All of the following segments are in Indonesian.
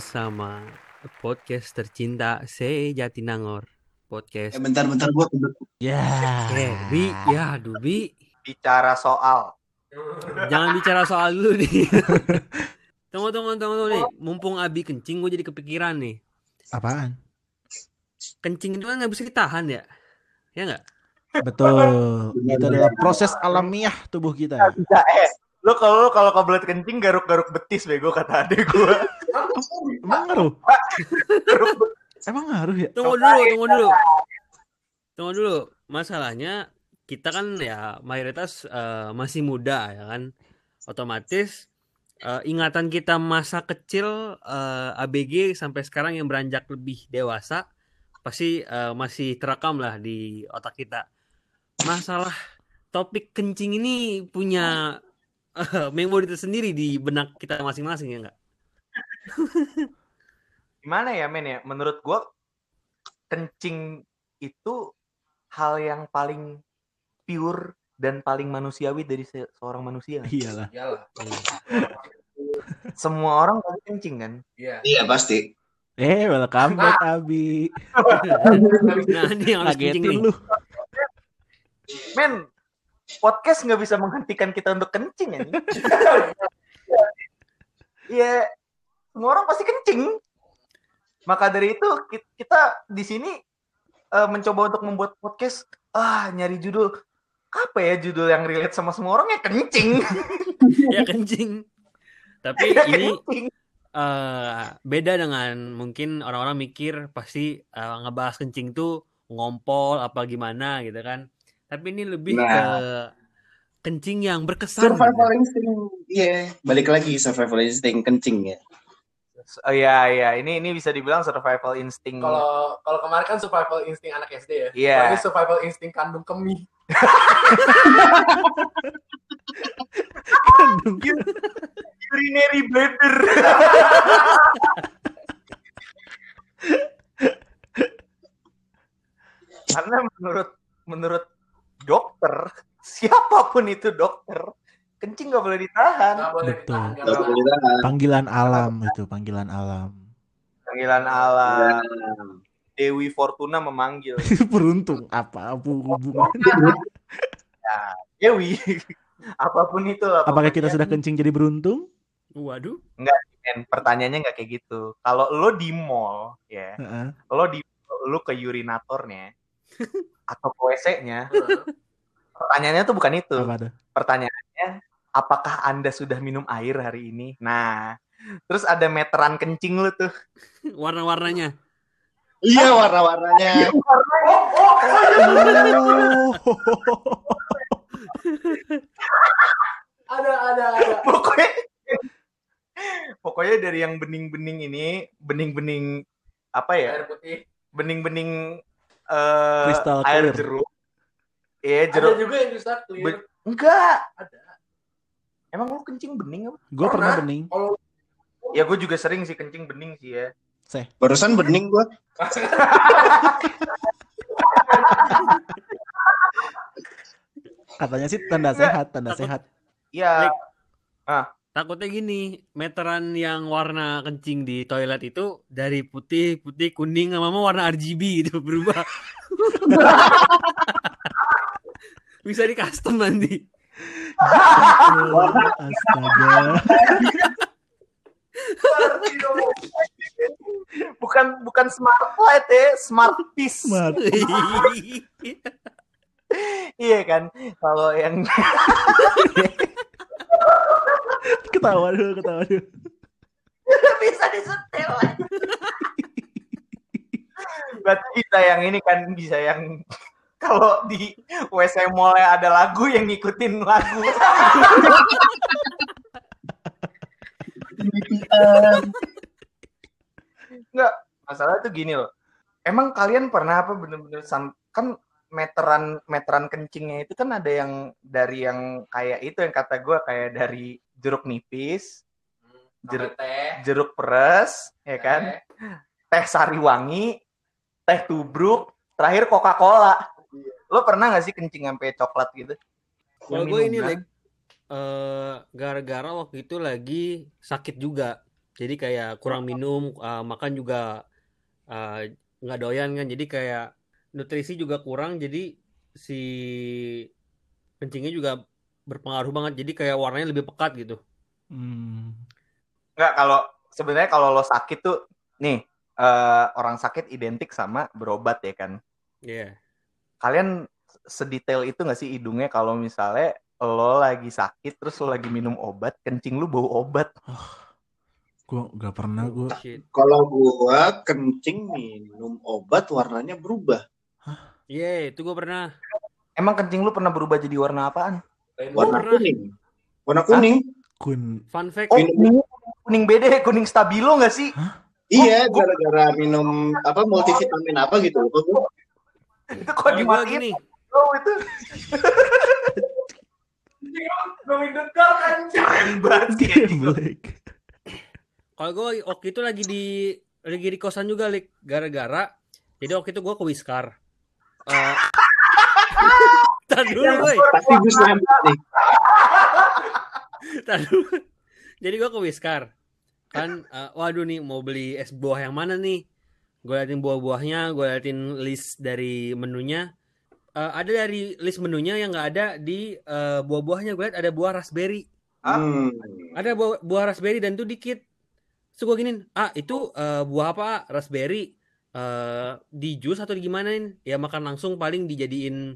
Bersama podcast tercinta Se Jatinangor. Podcast. Eh, bentar, bentar gua Ya. Eh, Bi, ya, Dubi. bicara soal Jangan bicara soal dulu nih. tunggu, tunggu, tunggu, tunggu nih. Mumpung Abi kencing, gue jadi kepikiran nih. Apaan? Kencing itu kan nggak bisa ditahan ya? Ya nggak? Betul. Itu adalah proses alamiah tubuh kita. Enggak, eh lu kalau kalau kebelet kencing garuk-garuk betis bego kata adek gua Emang ngaruh? Emang ngaruh ya? Tunggu dulu, tunggu dulu. Tunggu dulu. Masalahnya kita kan ya mayoritas eh, masih muda ya kan. Otomatis eh, ingatan kita masa kecil eh, ABG sampai sekarang yang beranjak lebih dewasa pasti eh, masih terekam lah di otak kita. Masalah topik kencing ini punya eh, memori tersendiri di benak kita masing-masing ya enggak? gimana ya men ya menurut gua kencing itu hal yang paling pure dan paling manusiawi dari se- seorang manusia Iyalah. Iyalah. semua orang pasti kencing kan Iya. Iya pasti. Eh, welcome back Abi. Nah, ini yang harus kencing nih. Ngagetin lu. men podcast nggak bisa menghentikan kita untuk kencing ya Iya, semua orang pasti kencing. Maka dari itu ki- kita di sini eh, mencoba untuk membuat podcast. Ah, nyari judul apa ya judul yang relate sama semua orang ya kencing. ya kencing. Tapi Ya, ini kencing. eh beda dengan mungkin orang-orang mikir pasti eh, ngebahas kencing tuh ngompol apa gimana gitu kan. Tapi ini lebih Nah. ke kencing yang berkesan. Survival instinct. Iya, balik lagi survival instinct kencing ya. Oh iya iya, ini ini bisa dibilang survival instinct. Kalau kalau kemarin kan survival instinct anak SD ya. Iya. Ini survival instinct kandung kemih. urinary bladder. Karena menurut menurut dokter, siapa pun itu dokter, kencing nggak boleh ditahan. Nggak boleh Betul. ditahan, Gak boleh. Panggilan alam itu, panggilan alam. Panggilan Allah. Dewi Fortuna memanggil. Beruntung apa hubungan? Dewi, apa pun itu lah. Apakah kita sudah kencing jadi beruntung? Waduh. Men, pertanyaannya nggak kayak gitu. Kalau lo di mall, ya, Heeh. lo di lo ke urinatornya atau ke WC-nya. Pertanyaannya tuh bukan itu. Apa tuh? Pertanyaannya, apakah Anda sudah minum air hari ini? Nah, terus ada meteran kencing lu tuh. Warna-warnanya. Iya warna-warnanya. Oh. Ada ada ada. Pokoknya Pokoknya dari yang bening-bening ini, bening-bening apa ya? Air putih. Bening-bening eh Crystal air clear. jeruk. Iya, Ada jeruk. juga yang bisa clear. Be- Enggak. Ada. Emang lu kencing bening apa? Gue pernah Pernah. bening. Kalau Ya gue juga sering sih kencing bening sih ya. Barusan bening gua. Katanya sih tanda sehat, tanda Takut. sehat. Iya. Like, Takutnya gini, meteran yang warna kencing di toilet itu dari putih, putih, kuning, sama warna RGB gitu berubah. Bisa di custom nanti. Astaga. Bukan bukan smart light ya, smart piece. Smart. Iya kan? Kalau yang Ketawa dulu, ketawa dulu. bisa disetel. Berarti bisa yang ini kan bisa yang kalau di WC mall ada lagu yang ngikutin lagu. Enggak, masalah tuh gini loh. Emang kalian pernah apa bener-bener sam- kan meteran meteran kencingnya itu kan ada yang dari yang kayak itu yang kata gue kayak dari jeruk nipis, jeruk jeruk teh, jeruk peres, ya kan? teh. teh sariwangi, teh tubruk, terakhir Coca-Cola. Lo pernah gak sih kencing sampai coklat gitu? Kalau gue ini minuman. like eh gara-gara waktu itu lagi sakit juga. Jadi kayak kurang minum, uh, makan juga uh, nggak doyan kan. Jadi kayak nutrisi juga kurang. Jadi si kencingnya juga berpengaruh banget. Jadi kayak warnanya lebih pekat gitu. Hmm. Enggak kalau sebenarnya kalau lo sakit tuh nih eh, orang sakit identik sama berobat ya kan. Iya. Kalian sedetail itu nggak sih hidungnya kalau misalnya lo lagi sakit terus lo lagi minum obat, kencing lu bau obat. Gue gak pernah gue. Shit. Kalau gua kencing minum obat warnanya berubah. Iya, itu gue pernah. Emang kencing lu pernah berubah jadi warna apaan? Warna pernah. kuning. Warna kuning. Kun. Fun fact. Oh, kuning, kuning beda, kuning stabilo nggak sih? Iya, gua- gara-gara minum apa multivitamin apa gitu. Itu kok dimatiin gini, lo itu. Going the car kan. Keren banget kalau gue waktu itu lagi di lagi di kosan juga, Lik. Gara-gara, jadi waktu itu gue ke Wiskar. Eh, Tar dulu, boy. Pasti gue selanjutnya nih. Tar dulu. Jadi gue ke Wiskar. Kan, eh, waduh nih, mau beli es buah yang mana nih? Gue liatin buah-buahnya, gue liatin list dari menunya. Eh, ada dari list menunya yang nggak ada di eh, buah-buahnya. Gue liat ada buah raspberry. Hmm. Ada buah, buah raspberry dan itu dikit. Terus gue giniin, ah itu eh, buah apa? Ah? Raspberry. Eh, di jus atau di gimanain? Ya makan langsung paling dijadiin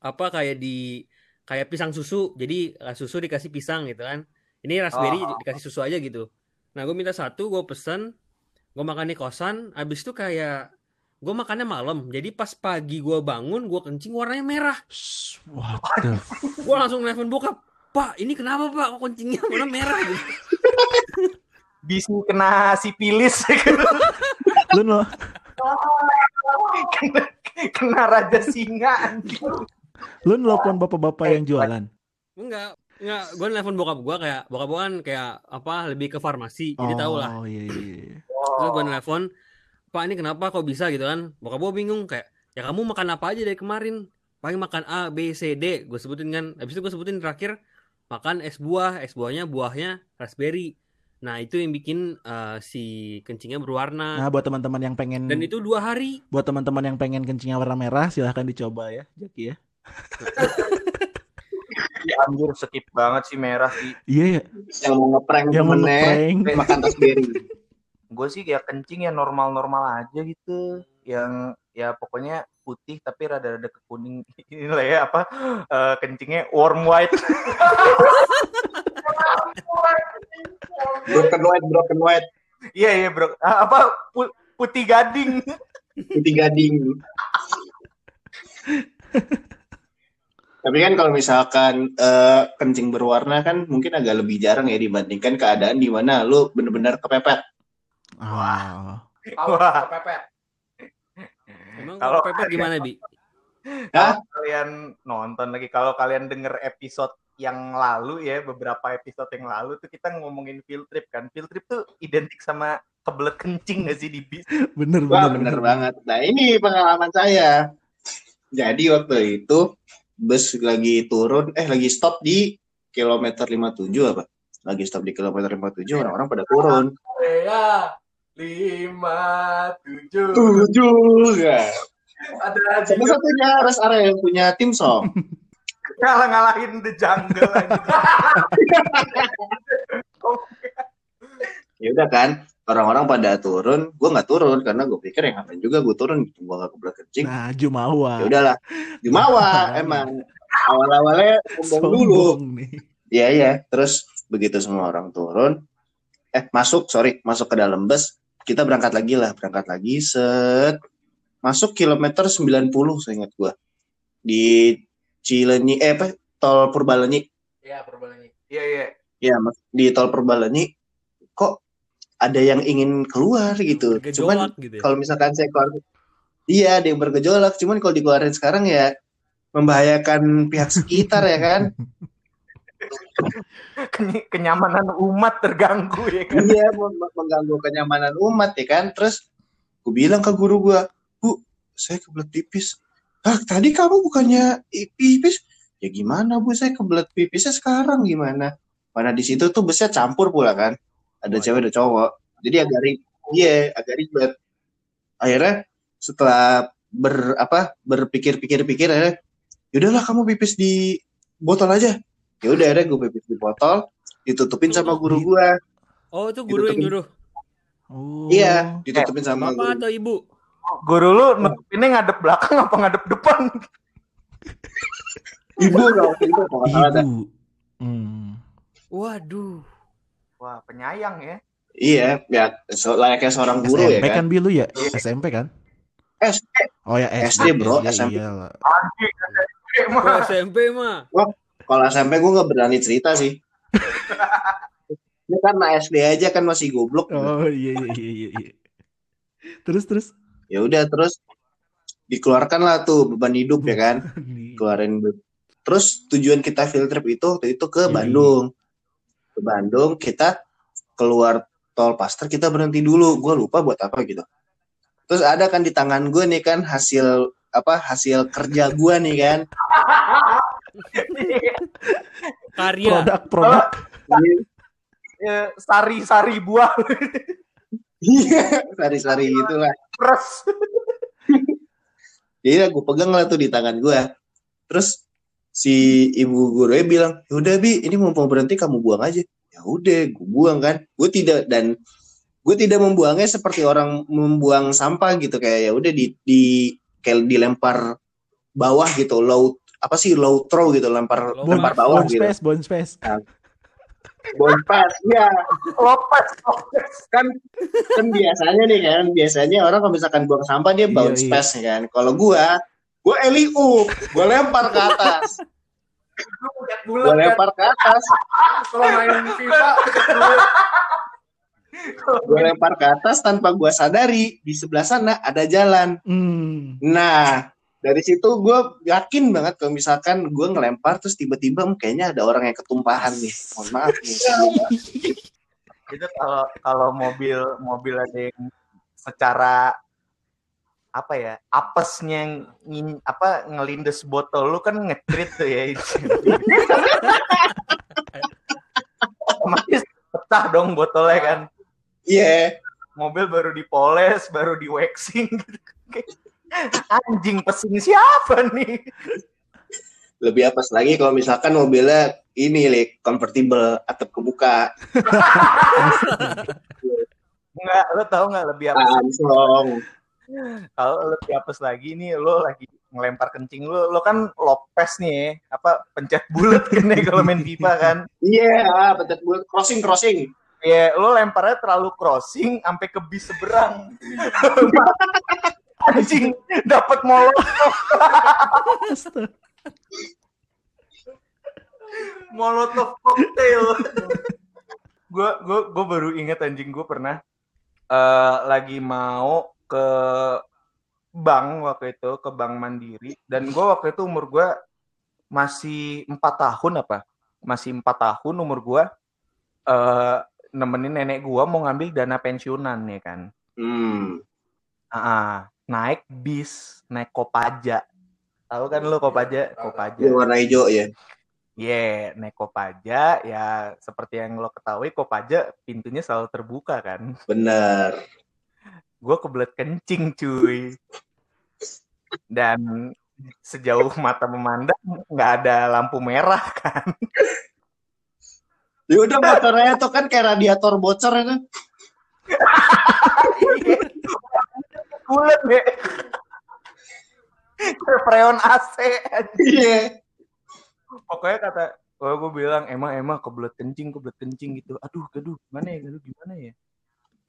apa kayak di kayak pisang susu. Jadi eh, susu dikasih pisang gitu kan. Ini raspberry Oh. dikasih susu aja gitu. Nah gue minta satu, gue pesen. Gue makan di kosan. Abis itu kayak gue makannya malam. Jadi pas pagi gue bangun, gue kencing warnanya merah. What the Gue langsung nelfon bokap. Pak, ini kenapa pak? Kok kencingnya warna merah gitu? Bisa kena sipilis, Lu no, kena, kena raja singa. lu nelpon bapak-bapak yang jualan. Enggak, enggak. Gue nelfon bokap gue kayak bokap gue kan kayak apa lebih ke farmasi, jadi tahu lah. Oh iya iya. Iya. Terus gue nelfon, Pak ini kenapa kok bisa gitu kan? Bokap gue bingung kayak, ya kamu makan apa aja dari kemarin? Paling makan A, B, C, D. Gue sebutin kan. Habis itu gue sebutin terakhir makan es buah, es buahnya buahnya raspberry. Nah itu yang bikin eh, si kencingnya berwarna. Nah buat teman-teman yang pengen Dan itu dua hari. buat teman-teman yang pengen kencingnya warna merah silahkan dicoba ya, Jaki ya. Ya, anjir skip banget sih merah sih. Iya ya. Yang mau ngeprank Yang mau ngeprank. makan raspberry. Gue sih ya kencing ya normal-normal aja gitu. Yang ya pokoknya putih tapi rada-rada ke kuning ini lah ya apa eh, kencingnya warm white Broken white, broken white. iya iya bro Ah, apa pu- putih gading Putih gading. Tapi kan kalau misalkan eh, kencing berwarna kan mungkin agak lebih jarang ya dibandingkan keadaan di mana lu bener-bener kepepet. Oh. Kalau Wah. kepepet. Emang Kalau- kalau pepet gimana bi? Hah? Kalau kalian nonton lagi kalau kalian denger episode yang lalu ya beberapa episode yang lalu tuh kita ngomongin field trip kan field trip tuh identik sama kebelet kencing gak sih di bis Bener Wah bener bener banget. Nah ini pengalaman saya. Jadi waktu itu bus lagi turun, eh lagi stop di kilometer 57 apa? Lagi stop di kilometer 57 orang-orang pada turun. Ya. Lima, tujuh. Tujuh ya. Ada Satu-satunya rest area yang punya tim song. ngalah ngalahin the jungle. Ya udah kan, orang-orang pada turun, gue nggak turun karena gue pikir yang ngapain juga gue turun, gue nggak kebelet kencing. Nah, Jumawa. Ya udahlah, Jumawa emang awal-awalnya sombong dulu. Iya iya, terus begitu semua orang turun, eh masuk, sorry, masuk ke dalam bus, kita berangkat lagi lah, berangkat lagi, set, masuk kilometer 90 saya ingat gua. Di Cilenyi, eh apa, tol Purbalenyi, Iya, perbalanya. iya iya. Ya mas- di tol Purbalenyi, kok ada yang ingin keluar gitu, cuman Bergejolak gitu ya. kalau misalkan saya keluar, iya ada yang bergejolak, cuman kalau dikeluarin sekarang ya membahayakan pihak sekitar ya kan. Ken- kenyamanan umat terganggu ya kan? Iya meng- mengganggu kenyamanan umat ya kan? Terus gue bilang ke guru gue bu saya kebelet pipis. Ah tadi kamu bukannya pipis? Ya gimana bu? Saya kebelet pipisnya sekarang gimana? Mana di situ tuh busnya campur pula kan? Ada Wah, cewek ada cowok. Jadi agak ribet iya agak ribet. Akhirnya setelah ber apa berpikir-pikir-pikir akhirnya yaudahlah kamu pipis di botol aja ya udah akhirnya gue pipis di botol ditutupin sama guru gua Oh, itu guru yang Ditutupin. nyuruh. Oh. iya ditutupin sama Bapak guru atau ibu? Guru lu nutupinnya ngadep belakang apa ngadep depan? ibu kalau waktu itu. Ibu. Hmm. Waduh. Wah, penyayang ya. iya ya so, layaknya seorang guru ya SMP kan kan Bilu ya? SMP kan? SD Oh ya SD, bro, SD, SMP. iyalah. Anjing, SMP mah. Kalau SMP mah. Kalau SMP gue nggak berani cerita sih ini karena SD aja kan masih goblok Oh iya iya iya iya. iya. Terus terus. ya udah terus dikeluarkan lah tuh beban hidup ya kan keluarin terus tujuan kita field trip itu waktu itu ke Hmm. Bandung ke Bandung kita keluar tol Paster kita berhenti dulu gue lupa buat apa gitu terus ada kan di tangan gue nih kan hasil apa hasil kerja gue nih kan Karya. Produk produk. Sari-sari buah. Iya sari-sari gitu lah pres. jadi gue pegang lah tuh di tangan gue terus si ibu gurunya bilang yaudah bi ini mau berhenti kamu buang aja. Ya udah gue buang kan. Gue tidak dan gue tidak membuangnya seperti orang membuang sampah gitu. Kayak ya udah di di kayak dilempar bawah gitu low apa sih low throw gitu lempar Low lempar bawah Bone gitu space, bone space. bounce pass ya Lopez, Lopez. kan kan biasanya nih kan biasanya orang kalau misalkan buang sampah dia Iya, bounce iya. pass ya kan kalau gua gua eliu gua lempar ke atas gua lempar ke atas kalau main FIFA. gua lempar ke atas tanpa gua sadari di sebelah sana ada jalan Hmm. nah dari situ gua yakin banget kalau misalkan gua ngelempar terus tiba-tiba hmm, kayaknya ada orang yang ketumpahan nih. Mohon maaf nih. Itu kalau kalau mobil mobil ada yang secara apa ya apesnya yang ngin- apa ngelindes botol lu kan ngetrit tuh ya otomatis pecah dong botolnya kan. Iya. Mobil baru dipoles baru di waxing anjing pesing siapa nih? Lebih apes lagi kalau misalkan mobilnya ini lik convertible atap kebuka. Enggak, lo tau nggak lebih apes? Langsung kalau lebih apes lagi nih lo lagi ngelempar kencing lo lo kan lopes nih apa pencet bulat kan ya kalau main FIFA kan? Iya, pencet bulat crossing crossing. ya lo lemparnya terlalu crossing sampai ke bis seberang anjing dapat molot Astaga. molotov cocktail. Gue gue gue baru inget anjing gue pernah eh lagi mau ke bank waktu itu ke bank mandiri. Dan gue waktu itu umur gue masih empat tahun apa? Masih empat tahun umur gue eh nemenin nenek gue mau ngambil dana pensiunan ya kan? Hmm. Ah, naik bis naik kopaja tahu kan lo kopaja kopaja Yang warna hijau ya. Iya, naik Kopaja ya seperti yang lo ketahui Kopaja pintunya selalu terbuka kan. Bener. Gue kebelet kencing cuy. Dan sejauh mata memandang nggak ada lampu merah kan. Ya udah motornya tuh kan kayak radiator bocor ya deh. Kayak freon AC. Iya. Pokoknya kata Oh, gue bilang emang emang kebelet kencing, kebelet kencing gitu. Aduh, aduh, gimana ya, aduh gimana ya?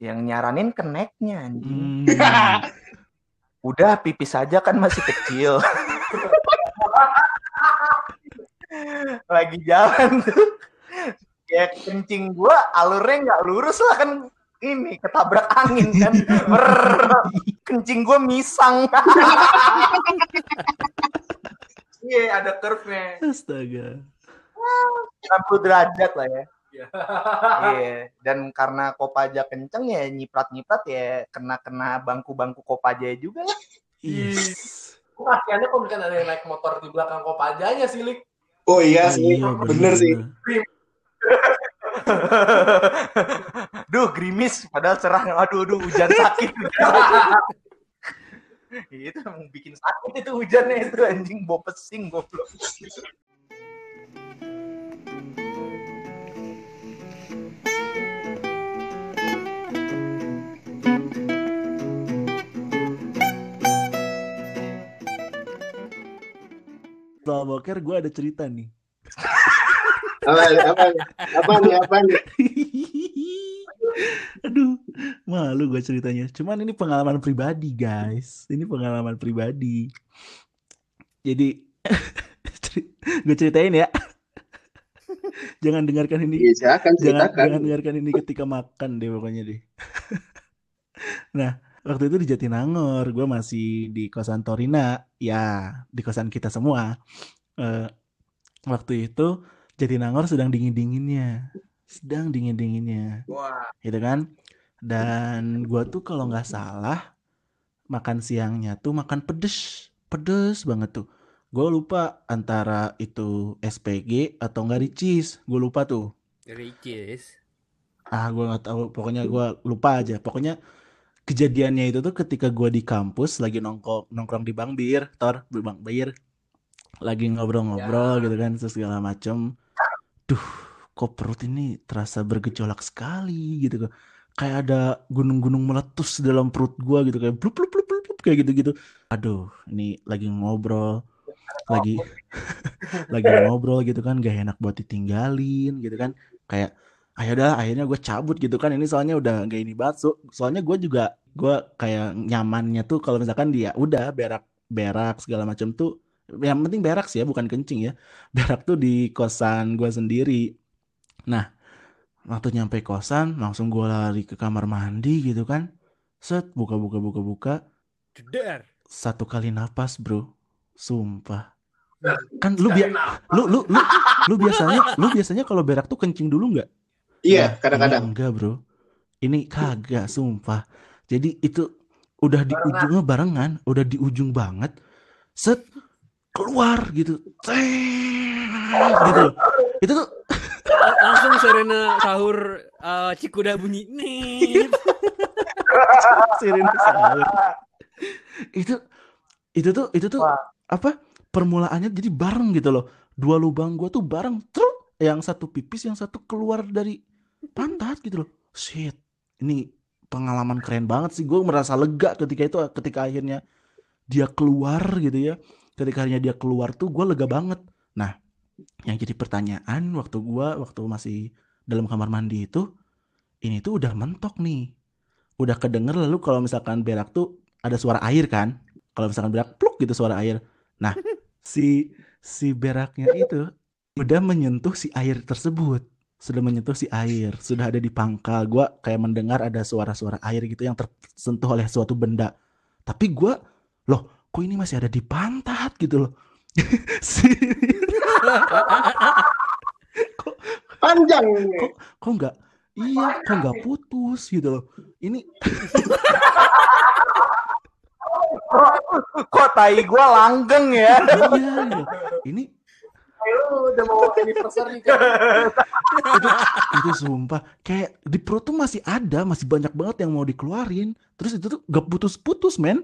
Yang nyaranin keneknya anjing. Hmm. Udah pipis aja kan masih kecil. Lagi jalan tuh. Ya kencing gua alurnya nggak lurus lah kan ini ketabrak angin kan. Kencing gua misang. Iya, ada curve-nya. Astaga. 90 derajat lah ya. Iya. Iya, dan karena Kopaja kenceng ya nyiprat-nyiprat ya kena-kena bangku-bangku Kopaja juga lah. Yes. Kasiannya kalau misalkan ada yang naik motor di belakang kopajanya sih, Lik. Oh iya sih. iya, bener sih. duh gerimis. Padahal cerah. Aduh aduh hujan sakit. Itu emang bikin sakit itu hujannya itu anjing. Bawa pesing goblok. Setelah boker gue ada cerita nih. Apa, apa, apa nih, apa nih? Aduh, malu gue ceritanya. Cuman ini pengalaman pribadi, guys. Ini pengalaman pribadi. Jadi, gue ceritain ya. jangan dengarkan ini. Iya, silakan Jangan, jangan dengarkan ini ketika makan deh pokoknya deh. nah, waktu itu di Jatinangor, gue masih di kosan Torina. Ya, di kosan kita semua. Eh, waktu itu Jatinangor sedang dingin-dinginnya. Sedang dingin-dinginnya. Wah, gitu kan? Dan gua tuh kalau nggak salah makan siangnya tuh makan pedes. Pedes banget tuh. Gue lupa antara itu SPG atau nggak Ricis. Gue lupa tuh. Ricis. ah gue nggak tahu. Pokoknya gua lupa aja. Pokoknya kejadiannya itu tuh ketika gua di kampus lagi nongkrong nongkrong di Bang Bir. Tor di Bang Bir. Lagi ngobrol-ngobrol gitu kan terus segala macem duh kok perut ini terasa bergejolak sekali gitu kok kayak ada gunung-gunung meletus dalam perut gua gitu kayak blup blup blup blup kayak gitu-gitu. Aduh ini lagi ngobrol lagi lagi ngobrol gitu kan gak enak buat ditinggalin gitu kan. Kayak ayo dah akhirnya gue cabut gitu kan. Ini soalnya udah gak ini banget. So- soalnya gue juga gue kayak nyamannya tuh kalau misalkan dia udah berak berak segala macam tuh yang penting berak sih ya bukan kencing ya. Berak tuh di kosan gue sendiri. Nah waktu nyampe kosan langsung gue lari ke kamar mandi gitu kan. Set buka buka buka buka. Satu kali napas bro. Sumpah. Kan lu bi lu lu lu lu biasanya lu biasanya kalau berak tuh kencing dulu nggak? Iya, Nah, kadang-kadang. ini enggak bro. Ini kagak sumpah. Jadi itu udah di Barengan. ujungnya barengan udah di ujung banget. Set keluar gitu Ceng, gitu loh. itu tuh Langsung Serena sahur eh, Cikuda bunyi nih. sirine sahur itu itu tuh itu tuh Wah. apa permulaannya jadi bareng gitu loh dua lubang gua tuh bareng truk yang satu pipis yang satu keluar dari pantat gitu loh shit ini pengalaman keren banget sih gue merasa lega ketika itu ketika akhirnya dia keluar gitu ya ketika akhirnya dia keluar tuh gue lega banget. Nah yang jadi pertanyaan waktu gua waktu masih dalam kamar mandi itu ini tuh udah mentok nih. Udah kedenger lalu kalau misalkan berak tuh ada suara air kan? Kalau misalkan berak pluk gitu suara air. Nah si si beraknya itu udah menyentuh si air tersebut. Sudah menyentuh si air sudah ada di pangkal. Gua kayak mendengar ada suara-suara air gitu yang tersentuh oleh suatu benda. Tapi gua loh kok ini masih ada di pantat gitu loh. Si Panjang ini. kok kok nggak iya kok nggak putus gitu loh. Ini kok tai gua langgeng ya? Iya gitu. ini lu udah mau anniversary kan? itu itu sumpah. Kayak di perut tuh masih ada masih banyak banget yang mau dikeluarin. Terus itu tuh gak putus-putus men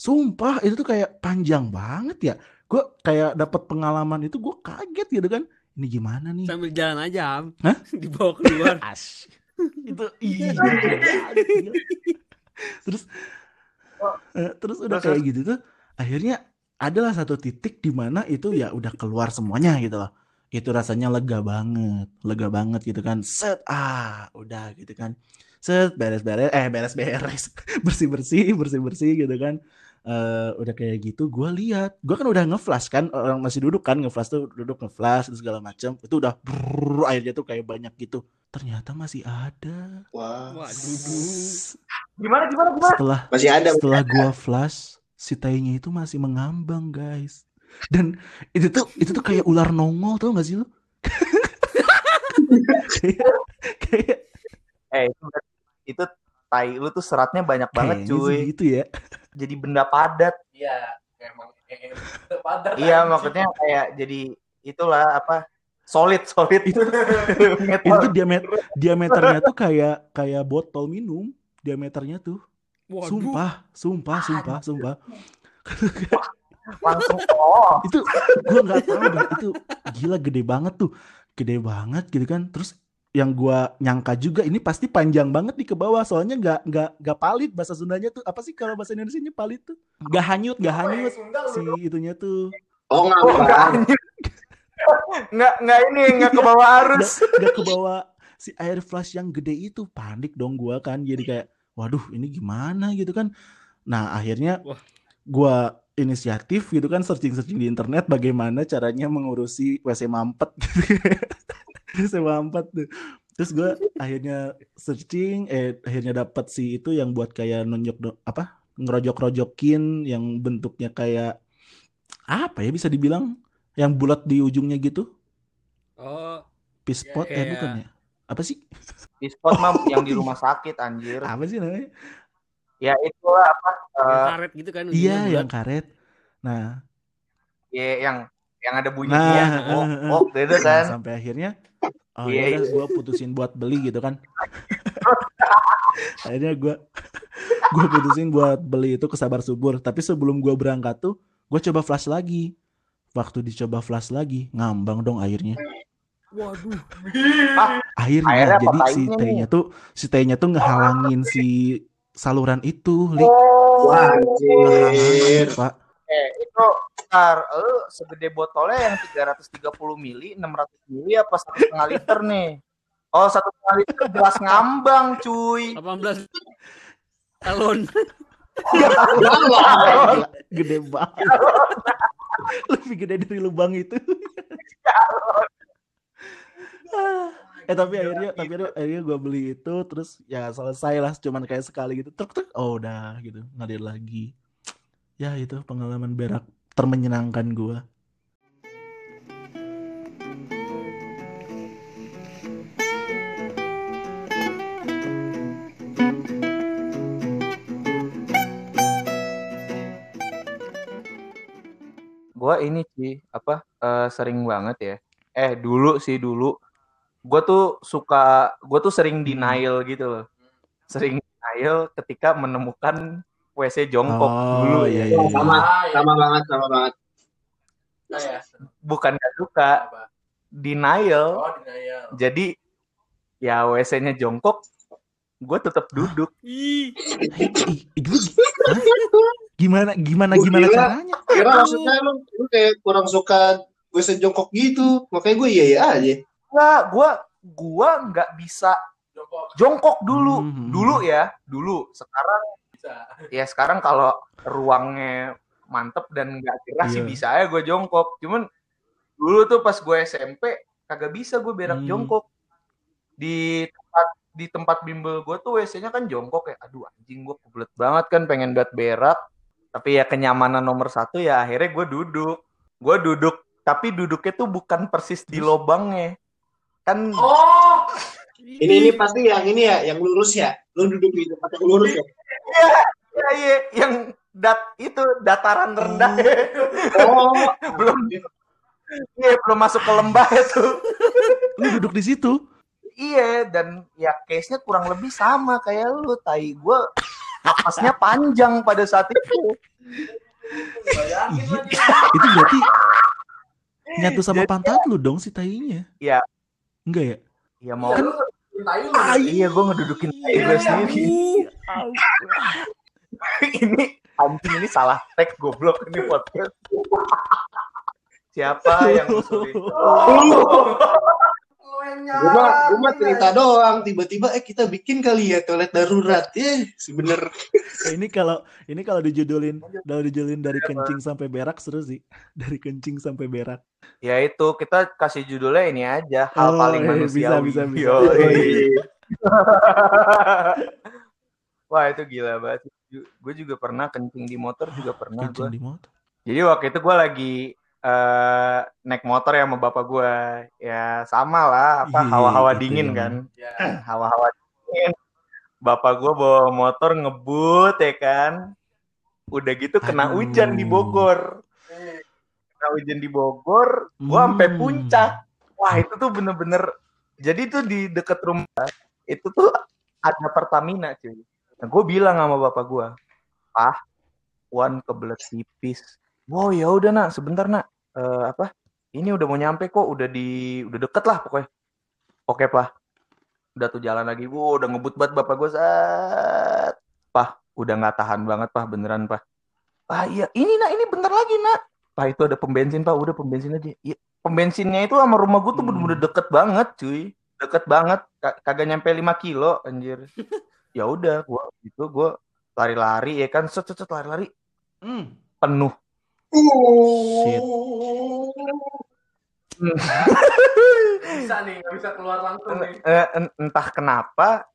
sumpah itu tuh kayak panjang banget ya gue kayak dapat pengalaman itu gue kaget gitu kan ini gimana nih Sambil jalan aja, Am. Hah? Dibawa keluar. As. itu iya gila. terus eh, terus udah Terus, kayak gitu tuh akhirnya adalah satu titik di mana itu ya udah keluar semuanya gitu loh itu rasanya lega banget lega banget gitu kan set ah udah gitu kan set beres-beres eh beres-beres bersih-bersih bersih-bersih gitu kan Eh udah kayak gitu gue lihat. Gue kan udah ngeflash kan orang masih duduk kan ngeflash tuh duduk ngeflash terus segala macam. Itu udah brrrr, airnya tuh kayak banyak gitu. Ternyata masih ada. Wah, Waduh. gimana gimana gimana? Setelah masih ada. setelah gua flash si tainya itu masih mengambang guys. Dan itu tuh itu tuh kayak ular nongol tau gak sih lu? Kayak kayak eh itu, itu tai lu tuh seratnya banyak banget kayaknya cuy. sih gitu ya. Jadi benda padat. Iya, emang eh, padat. iya maksudnya kayak jadi itulah apa solid solid. Itu- itu diameter diameternya tuh kayak kayak botol minum. Diameternya tuh. Waduh. sumpah sumpah sumpah sumpah. Langsung oh. Itu gua nggak tahu itu gila gede banget tuh. Gede banget gitu kan. Terus yang gua nyangka juga ini pasti panjang banget di ke bawah soalnya nggak nggak nggak palit bahasa Sundanya tuh. Apa sih kalau bahasa Indonesia palit tuh? Nggak hanyut nggak hanyut si itunya tuh. Oh, oh nggak ngambang. nggak nggak ini nggak ke bawah arus. nggak ke bawah si air flash yang gede itu. Panik dong gua kan jadi kayak waduh ini gimana? gitu kan. Nah akhirnya gua inisiatif gitu kan searching searching di internet bagaimana caranya mengurusi WC mampet gitu. WC mampet tuh terus gua akhirnya searching eh akhirnya dapat si itu yang buat kayak nunjuk do- apa ngerojok-rojokin yang bentuknya kayak apa ya bisa dibilang yang bulat di ujungnya gitu Oh, Pispot eh Kayak- bukan ya? Apa sih? di spot mah yang di rumah sakit anjir Apa sih namanya? ya itulah apa yang eh, karet gitu kan. Iya, yang bulat. karet. Nah, ya yang yang ada Nah, bunyinya eh, oh eh, oh gitu nah, kan sampai akhirnya oh Iya, ya gue putusin buat beli gitu kan. akhirnya gue gue putusin buat beli itu ke Sabar Subur. Tapi sebelum gue berangkat tuh, gue coba flash lagi. Waktu dicoba flash lagi, ngambang dong airnya. Waduh. Airnya, Airnya apa jadi si tehnya tuh si tehnya tuh ngehalangin si saluran itu, Li. oh Wah, anjir. Pak. Eh itu ntar lu segede botolnya yang 330 mili 600 mili apa satu setengah liter nih oh satu setengah liter gelas ngambang cuy 18 galon. Gede banget. Lebih gede dari lubang itu. eh tapi akhirnya tapi akhirnya, akhirnya gue beli itu terus ya selesai lah cuman kayak sekali gitu truk truk oh udah gitu ngalir lagi ya itu pengalaman berak termenyenangkan gue gua ini sih apa eh, sering banget ya. Eh dulu sih dulu. Gua tuh suka gua tuh sering denial gitu loh. Sering denial ketika menemukan WC jongkok dulu oh iya ya iya, iya. Sama, sama banget, sama banget. Saya. bukan gak suka Apa? denial Oh, denial. jadi ya WC-nya jongkok gue tetap duduk Ih, gimana gimana Gua gimana kira- caranya Kira maksudnya lu, lu kayak kurang suka WC jongkok gitu. Makanya gue iya iya aja. nggak gue gua nggak bisa Jongkok jongkok dulu Hmm. dulu ya dulu sekarang bisa. ya sekarang kalau ruangnya mantep dan nggak gerah sih Iya. bisa ya gue jongkok. Cuman dulu tuh pas gue SMP kagak bisa gue berak Hmm. jongkok. Di tempat di tempat bimbel gue tuh WC-nya kan jongkok ya. Aduh anjing gue kebelet banget kan pengen buat berak. Tapi ya kenyamanan nomor satu ya akhirnya gue duduk. Gue duduk tapi duduknya tuh bukan persis di lobangnya kan Oh, Ini ini pasti yang ini ya, yang lurus ya. Lu duduk di tempat yang lurus ya. ya, iya, yang dat itu dataran rendah Oh, belum iya belum masuk ke lembah itu lu duduk di situ Iya, dan ya case-nya kurang lebih sama kayak lu, tai. Gue napasnya panjang pada saat itu. bayangin Iya. lagi. itu berarti nyatu sama pantat lu dong si tainya Iya. enggak ya Ya mau Iya, lu. iya gue ngedudukin tai gue sendiri. ini anjing ini salah tag goblok ini podcast. Siapa yang usulin? Mah, mah nyalain, cerita doang. Tiba-tiba eh kita bikin kali ya toilet darurat ya. Sebener. Eh, ini kalau ini kalau dijudulin kalau dijudulin dari kencing sampai berak seru sih dari kencing sampai berak Ya itu kita kasih judulnya ini aja hal Oh, paling iya, manusiawi. bisa, bisa, bisa. Yoi. Wah itu gila banget. Gue juga pernah kencing di motor juga pernah kencing gue. di motor Jadi waktu itu gue lagi eh naik motor ya sama bapak gue. Ya sama lah, apa Iya, hawa-hawa itu dingin kan. Ya. Hawa-hawa dingin. Bapak gue bawa motor ngebut ya kan. Udah gitu kena Aduh. hujan di Bogor. Kena hujan di Bogor, gue sampai Hmm. puncak. Wah itu tuh bener-bener. Jadi tuh di deket rumah itu tuh ada Pertamina cuy. Nah, gue bilang sama bapak gue, ah, Wan kebelet tipis. Wow ya udah nak, sebentar nak. Eh, apa? Ini udah mau nyampe kok, udah di, udah deket lah pokoknya. Oke pak. Udah tuh jalan lagi, wow udah ngebut banget bapak gue saat. Pah, udah nggak tahan banget pah, beneran pah. Ah iya, ini nak, ini bentar lagi nak. Pak itu ada pembensin pak, udah pembensin aja. Iya, pembensinnya itu sama rumah gue tuh Hmm. bener-bener deket banget cuy. Deket banget, Ka- kagak nyampe 5 kilo anjir. ya udah, gua itu gua lari-lari ya kan, set set set, lari-lari Hmm. penuh. Shit. Bisa nih, nggak bisa keluar langsung nih. Eh, en- entah kenapa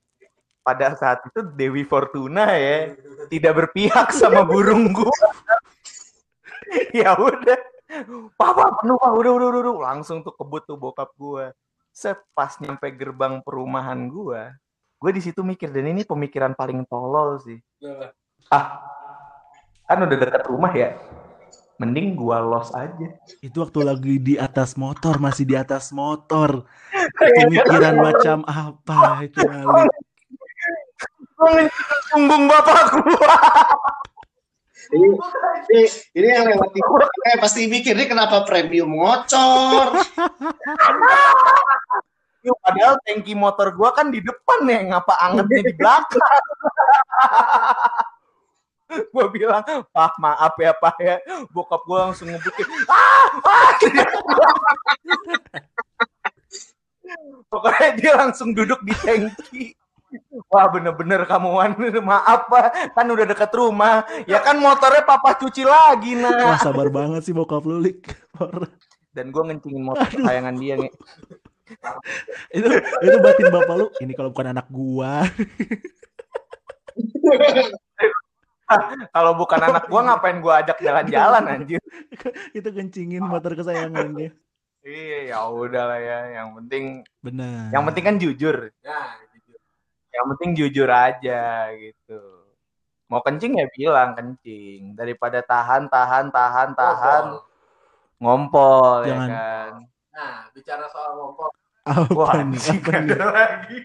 pada saat itu Dewi Fortuna ya tidak berpihak sama burung gua. ya udah. Papa penuh pak, udah, udah, udah, udah. Langsung tuh kebut tuh bokap gua. Set pas nyampe gerbang perumahan gua, gue di situ mikir dan ini pemikiran paling tolol sih. Ah, kan udah dekat rumah ya. Mending gua los aja. Itu waktu lagi di atas motor, masih di atas motor. Pemikiran macam apa itu ngencengin punggung bapak gua. Ini, ini, ini yang lewat di eh, pasti mikir ini kenapa premium ngocor. Yuk, padahal tangki motor gua kan di depan ya, ngapa angetnya di belakang? gua bilang, "Pak, maaf ya, Pak ya." Bokap gua langsung ngebukin. Ah! ah! Pokoknya dia langsung duduk di tangki. Wah bener-bener kamu Wan, maaf Pak, kan udah dekat rumah. Ya kan motornya papa cuci lagi Wah nah. sabar banget sih bokap lu Lik. Dan gua ngencingin motor kesayangan dia nih. itu itu batin bapak lu. Ini kalau bukan anak gua. Kalau bukan anak gua ngapain gua ajak jalan-jalan anjir. itu kencingin motor kesayangannya. Iya, ya udah lah ya. Yang penting, Benar. yang penting kan jujur. Nah, gitu. Yang penting jujur aja gitu. Mau kencing ya bilang kencing. Daripada tahan, tahan, tahan, tahan, ngompol ya Jangan. kan. Nah, bicara soal ngompol. apa Wah, nih? anjing Apa nih? lagi.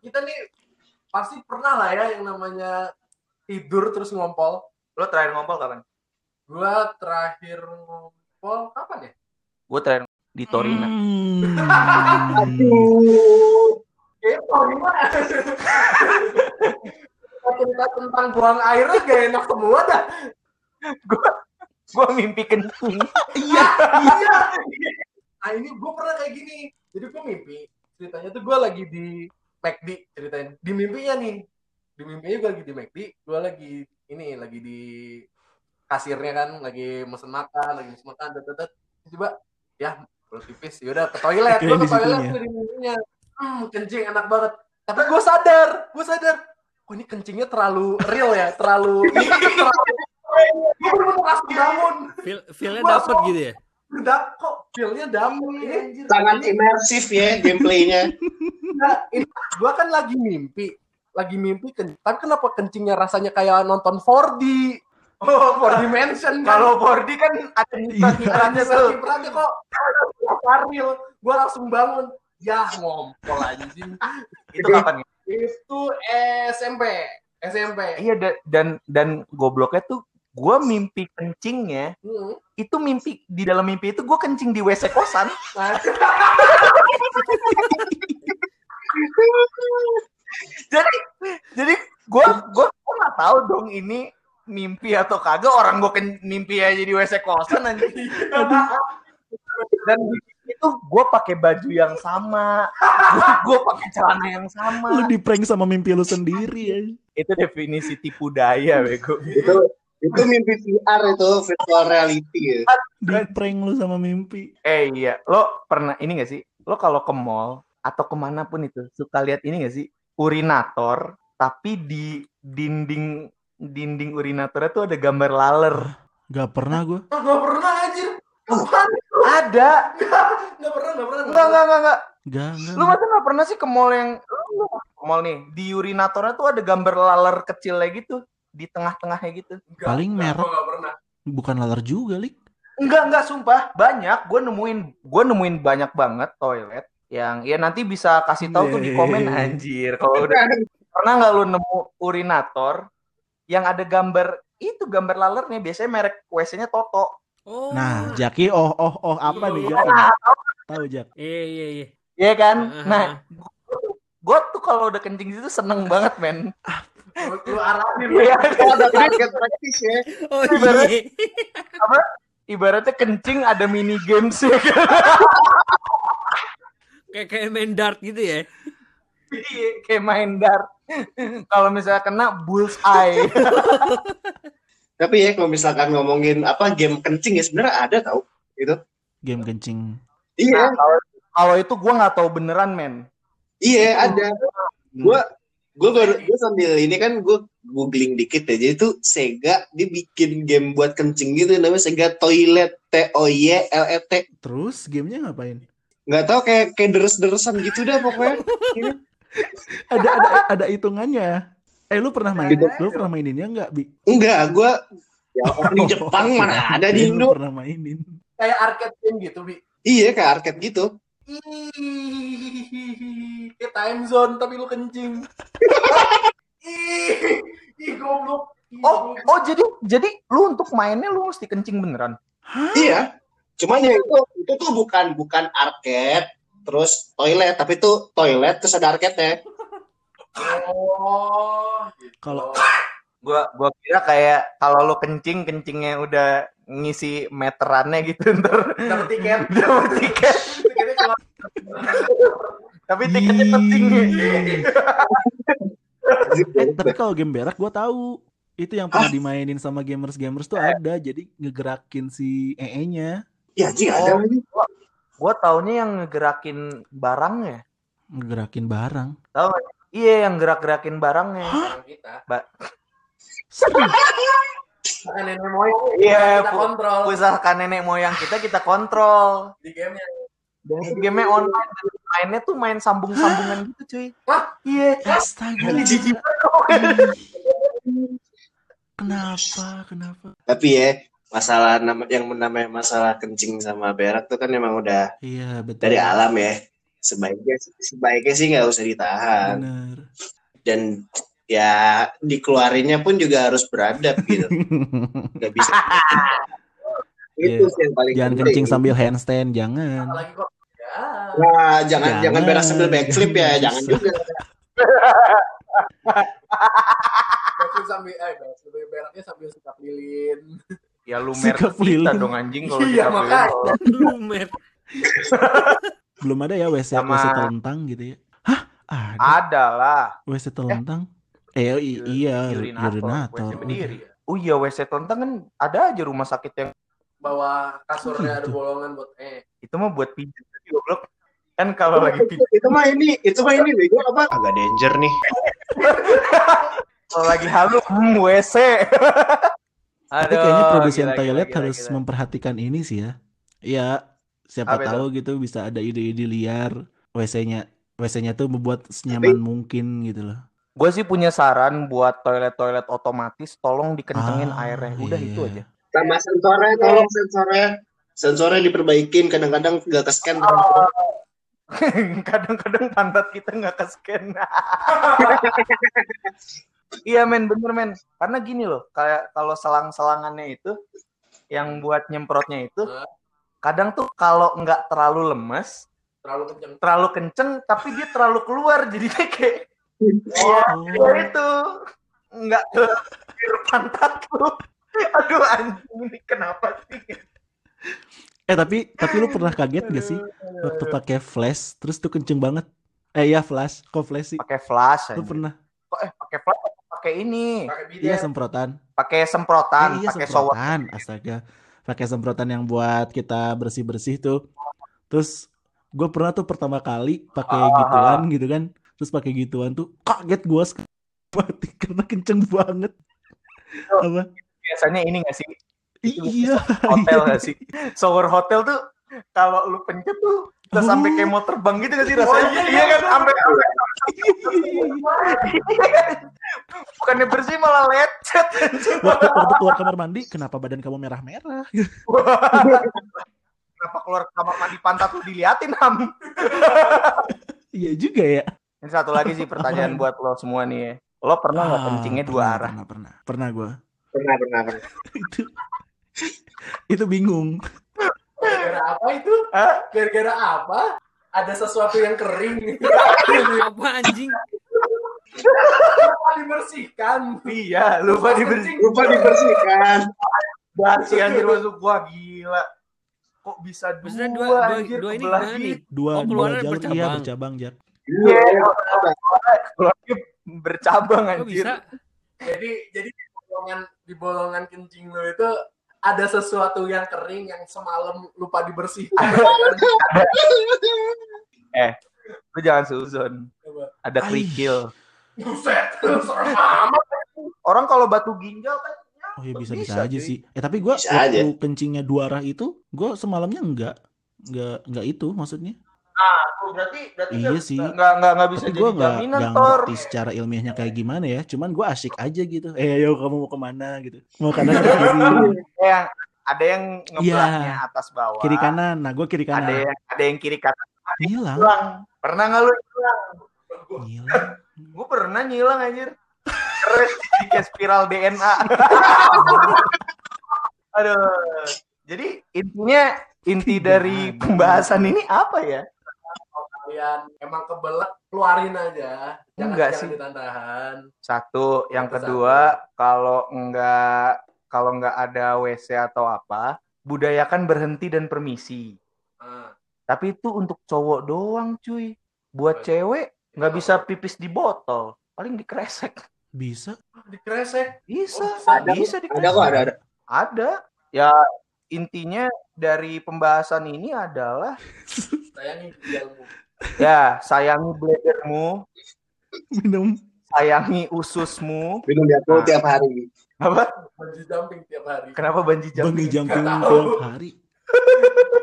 Kita nih pasti pernah lah ya yang namanya tidur terus ngompol. Lo terakhir ngompol kapan? Gua terakhir ngompol kapan ya? Gue terakhir di Torina. Hmm. Eh, Torina. cerita tentang buang airnya gak enak semua dah. Gue mimpi kencing. Iya, iya. Nah ini gue pernah kayak gini. Jadi gue mimpi. Ceritanya tuh gue lagi di McD ceritain. Di mimpinya nih. Di mimpinya gue lagi di McD. Gue lagi ini lagi di kasirnya kan lagi mesen makan, lagi mesen makan, tet, tet, tet. coba ya perut pipis, yaudah ke toilet, gue ke toilet situnya. tuh di mimpinya, hmm kencing enak banget, tapi gue sadar, gue sadar, oh ini kencingnya terlalu real ya, terlalu, terlalu gue bener-bener langsung bangun, Feel feelnya dapet gitu ya. Udah kok feel-nya damai anjir. Sangat Ini- imersif ya gameplaynya. Nah, ini gua kan lagi mimpi, lagi mimpi kencing. Tapi kenapa kencingnya rasanya kayak nonton 4D? Oh, 4 dimension. Kalau 4D kan ada Iya. kiprahnya tuh. kiprahnya kok. Karil, gua langsung bangun. Ya, ngompol anjing. Itu kapan? ya? Itu SMP. SMP. Iya da- dan dan gobloknya tuh gue mimpi kencingnya Hmm. itu mimpi di dalam mimpi itu gue kencing di WC kosan. Jadi jadi gue gue gue nggak tahu dong ini mimpi atau kagak orang gue mimpi aja di WC kosan anjing. dan itu gue pakai baju yang sama, gue pakai celana yang Lu sama. di prank sama mimpi lu sendiri ya. Itu definisi tipu daya, bego. itu itu mimpi VR itu virtual reality ya. Di prank lu sama mimpi. Eh iya, lo pernah ini gak sih? Lo kalau ke mall atau ke mana pun itu suka lihat ini gak sih? Urinator, tapi di dinding dinding urinatornya tuh ada gambar laler. Gak pernah gue. ah, nggak pernah anjir. Ada. Nggak pernah, nggak pernah. Enggak, enggak, enggak, enggak. Gak, Lu masa nggak pernah sih ke mall yang ke mall nih di urinatornya tuh ada gambar laler kecilnya gitu di tengah-tengahnya gitu. Nggak, Paling merek. Bukan laler juga, Lik. Enggak enggak sumpah banyak. Gue nemuin gue nemuin banyak banget toilet yang ya nanti bisa kasih tahu tuh di komen Yeay. anjir. Kalau udah pernah nggak lu nemu urinator yang ada gambar itu gambar lalernya biasanya merek WC-nya Toto. Oh. Nah, Jaki oh oh oh apa nih Iya. Jaki? Tahu Jak. Iya iya iya. Iya kan? Ah, Nah, ah, gue tuh kalau udah kencing itu seneng banget men. Lu, arahin. Oh, ada target praktis ya. Oh Ibarat- iya. Ibaratnya kencing ada mini games ya kan? Kayak kayak main dart gitu ya. Iya, kayak main dart. Kalau misalnya kena bullseye. Tapi ya kalau misalkan ngomongin apa game kencing ya sebenarnya ada tau itu. Game kencing. Iya, Nah, kalau itu gue nggak tahu beneran men. iya ada. Gua gue baru gue sambil ini kan gue googling dikit ya. Jadi tuh Sega dia bikin game buat kencing gitu namanya Sega Toilet T O Y L E T. Terus gamenya ngapain? Nggak tahu kayak kayak deres-deresan gitu dah pokoknya. Ada ada ada hitungannya. Eh lu pernah main? Gitu. Lu pernah maininnya nggak, Bi? Enggak, gue ya di Jepang mana ada di Indo. pernah mainin. Kayak arcade game gitu, Bi. Iya kayak arcade gitu. Ih, time zone tapi lu kencing. Ih, ih goblok. Oh, oh jadi jadi lu untuk mainnya lu mesti kencing beneran. Iya. Cuman ya itu itu tuh bukan bukan arcade terus toilet tapi itu toilet terus ada arcade-nya. Oh, gitu. Kalau- Gua gua kira kayak kalau lu kencing kencingnya udah ngisi meterannya gitu ntar dapat tiket. dapat tiket. Tapi tiketnya penting. Eh, tapi kalau game berak gua tahu. Itu yang pernah dimainin sama gamers-gamers tuh ada. Jadi ngegerakin si EE-nya. Ya anjing ada Oh. Gua taunya yang ngegerakin barangnya. Ngegerakin barang. Iya, yang gerak-gerakin barangnya. orang kita. Serius? Nenek moyang. Iya, kita pu- kontrol Usahakan nenek moyang kita kita kontrol. di gamenya. Dan itu game online dan mainnya tuh main sambung-sambungan gitu cuy. Wah, Iya. Astaga. Jijik Ih. Kenapa? Kenapa? Tapi ya masalah nama yang namanya masalah kencing sama berak tuh kan emang udah Iya, betul. dari alam ya. Sebaiknya sebaiknya sih nggak usah ditahan Bener. dan ya dikeluarinnya pun juga harus beradab gitu. Nggak bisa. itu Iya. sih yang paling Jangan penting. kencing sambil handstand, jangan. ya. Nah, jangan jangan, Jangan. berak sambil backflip ya, Jangan. juga. Backflip sambil eh sambil beraknya sambil sikap lilin. Ya lu Sikap lilin. dong anjing kalau Iya, sikap makanya. lilin. Lumer. Belum ada ya WC Sama- WC telentang gitu ya? Hah? Ada Ada lah. WC telentang? Eh, i- iya, Urinator, urinator. WC berdiri. Oh iya WC telentang kan ada aja rumah sakit yang Bawa kasurnya ada Gitu. bolongan buat eh. itu mah buat pijat tapi goblok. Kan kalau lagi pijat, itu mah ini, itu mah ini bego apa? Agak danger nih. kalau lagi halu hmm, WC. Tapi kayaknya Aduh, produsen gila, toilet gila, harus gila. memperhatikan ini sih ya. Iya, siapa Apa itu? tahu gitu bisa ada ide-ide liar WC-nya. WC-nya tuh membuat senyaman mungkin gitu loh. Gue sih punya saran buat toilet-toilet otomatis, tolong dikencengin Ah, airnya. Udah iya. itu aja. Sama sensornya, tolong sensornya. Sensornya diperbaikin, kadang-kadang nggak ke scan. Kadang-kadang pantat kita nggak ke scan. iya men, bener men. Karena gini loh, kayak kalau selang-selangannya itu, yang buat nyemprotnya itu, kadang tuh kalau nggak terlalu lemes, Terlalu kenceng. terlalu kenceng, tapi dia terlalu keluar, jadinya kayak Oh, ya itu nggak ke pantat lu. Aduh anjing ini kenapa sih? eh tapi tapi lu pernah kaget gak sih waktu pakai flash terus tuh kenceng banget? Eh ya flash, kok flash sih? Pakai flash Lu aja. pernah? Kok eh pakai flash atau pakai ini? Iya semprotan. Pakai semprotan, Eh, iya pakai shower. semprotan, astaga. Pakai semprotan yang buat kita bersih-bersih tuh. Terus gue pernah tuh pertama kali pakai Ah. gituan gitu kan. Terus pakai gituan tuh kaget gue mati karena kenceng banget. Oh. Apa? Biasanya ini nggak sih? Iya. Hotel nggak sih? Shower hotel tuh kalau lu pencet tuh bisa sampai kayak mau terbang gitu nggak sih rasanya? iya, iya kan sampai sampai Bukannya bersih malah lecet. Waktu, waktu keluar kamar mandi, kenapa badan kamu merah-merah? Kenapa keluar kamar mandi pantat lu diliatin, Ham? Iya juga ya. Ini satu lagi sih pertanyaan buat lo semua nih ya. Lo pernah nggak Ah, kencingnya dua pernah, arah? Pernah, pernah. Pernah gue. Pernah, pernah, pernah. itu, itu bingung. Gara-gara apa itu? Gara-gara apa? Ada sesuatu yang kering. Apa anjing? Lupa dibersihkan. Iya, lupa dibersih. Lupa dibersihkan. Basi anjir masuk gua gila. Kok bisa dua, Maksudnya dua, dua, anjir, dua ini kebelah gimana nih? Dua, Oh, dua jalur. Iya, bercabang. bercabang, Jar. Iya, keluarnya bercabang Kok anjir. bisa? Jadi jadi di bolongan di bolongan kencing lo itu ada sesuatu yang kering yang semalam lupa dibersihkan. Lu jangan suzon. Coba. Ada kerikil. Buset. Orang kalau batu ginjal kan Oh ya bisa Bisa, bisa, aja sih. Eh tapi gua Bisa waktu aja. kencingnya dua arah itu, gua semalamnya enggak, enggak enggak itu maksudnya. Tuh, berarti berarti Iya nggak- sih. nggak nggak nggak bisa Tapi jadi jaminan enggak tor. ngerti secara ilmiahnya kayak gimana ya. Cuman gua asik aja gitu. Eh ayo kamu mau ke mana gitu. Mau kanan atau kiri? Yang ada yang ngebelaknya atas bawah. Kiri kanan. Nah gua kiri Ada kanan. yang ada yang kiri kanan hilang. Pernah nggak lu hilang? Ngilang. Gue pernah ngilang anjir. Di kayak spiral DNA. Aduh. Jadi intinya inti dari pembahasan ini apa ya? Kalau kalian emang kebelet keluarin aja. Jangan, Enggak jangan sih. ditahan. Satu, yang Itu kedua kalau enggak kalau enggak ada WC atau apa, budayakan berhenti dan permisi. Nah, Tapi itu untuk cowok doang, cuy. Buat cewek nggak bisa pipis di botol, paling dikresek. Bisa. dikresek. Bisa, Oh, bisa. ada, bisa dikresek. Ada kok, ada, ada. Ada. Ya intinya dari pembahasan ini adalah Sayangin ginjalmu. ya sayangi bladermu, Minum. sayangi ususmu. Minum di aku tiap hari. Apa? Bungee jumping tiap hari. Kenapa banji jumping? jumping Nggak tahu. tiap hari.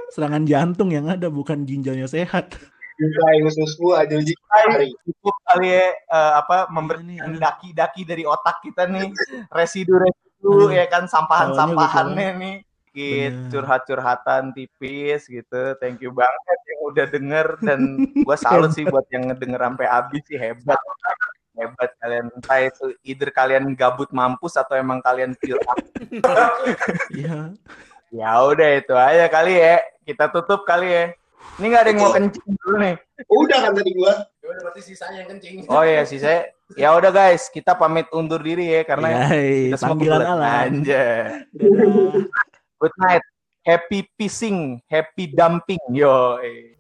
Serangan jantung yang ada bukan ginjalnya sehat. Bukain ususmu aja uji hari. Cukup kali ya eh, apa Iya nih, membersihkan aduh. daki-daki dari otak kita nih, residu-residu Aduh. ya kan sampahan-sampahannya Taunya nih. Gitu, Bener. curhat-curhatan tipis gitu. Thank you banget yang udah denger dan gua salut sih buat yang ngedenger sampai habis sih hebat. Hebat kalian. Entah itu either kalian gabut mampus atau emang kalian feel up. Iya. Ya udah itu aja kali ya. Kita tutup kali ya. Ini nggak ada yang mau kencing dulu nih. Udah kan tadi gua. Ya udah berarti sisanya yang kencing. Oh iya sih saya. Ya udah guys, kita pamit undur diri ya karena Yai, kita semua panggilan alam. Good night. Happy pissing, happy dumping. Yo. eh.